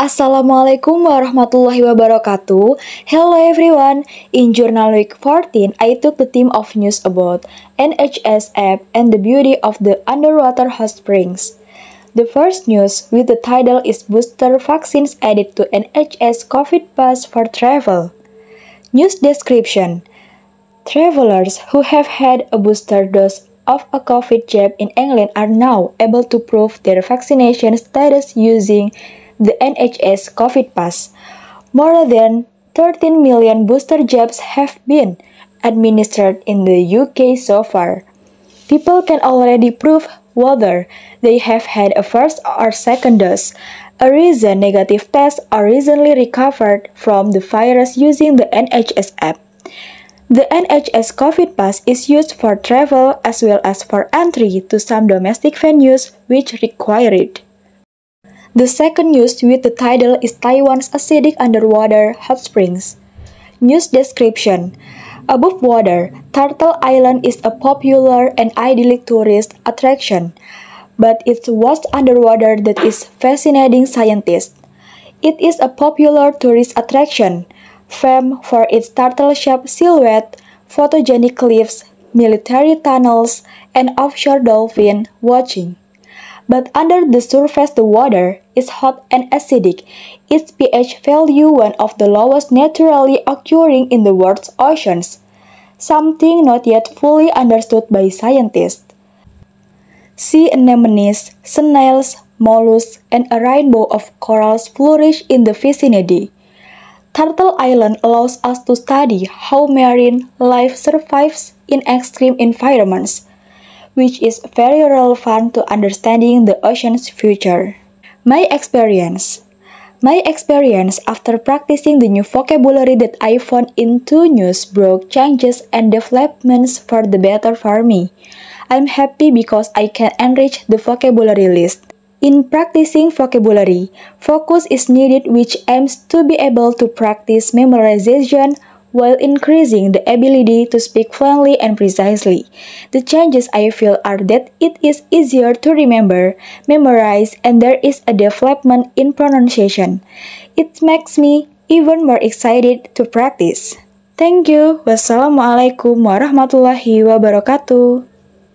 Assalamualaikum warahmatullahi wabarakatuh. Hello everyone. In Journal Week 14, I took the theme of news about NHS app and the beauty of the underwater hot springs. The first news with the title is Booster Vaccines Added to NHS COVID Pass for Travel. News description Travelers who have had a booster dose of a COVID jab in England are now able to prove their vaccination status using the NHS COVID Pass. More than 13 million booster jabs have been administered in the UK so far. People can already prove whether they have had a first or second dose. A recent negative test or recently recovered from the virus using the NHS app. The NHS COVID Pass is used for travel as well as for entry to some domestic venues which require it. The second news with the title is Taiwan's acidic underwater hot springs. News description Above water, Turtle Island is a popular and idyllic tourist attraction, but it's what's underwater that is fascinating scientists. It is a popular tourist attraction, famed for its turtle-shaped silhouette, photogenic cliffs, military tunnels, and offshore dolphin watching. But under the surface the water is hot and acidic, its pH value one of the lowest naturally occurring in the world's oceans, something not yet fully understood by scientists. Sea anemones, snails, mollusks, and a rainbow of corals flourish in the vicinity. Turtle Island allows us to study how marine life survives in extreme environments, which is very relevant to understanding the ocean's future. My experience My experience after practicing the new vocabulary that I found in two news broke changes and developments for the better for me. I'm happy because I can enrich the vocabulary list. In practicing vocabulary, focus is needed which aims to be able to practice memorization while increasing the ability to speak fluently and precisely. The changes I feel are that it is easier to remember, memorize, and there is a development in pronunciation. It makes me even more excited to practice. Thank you. Wassalamualaikum warahmatullahi wabarakatuh.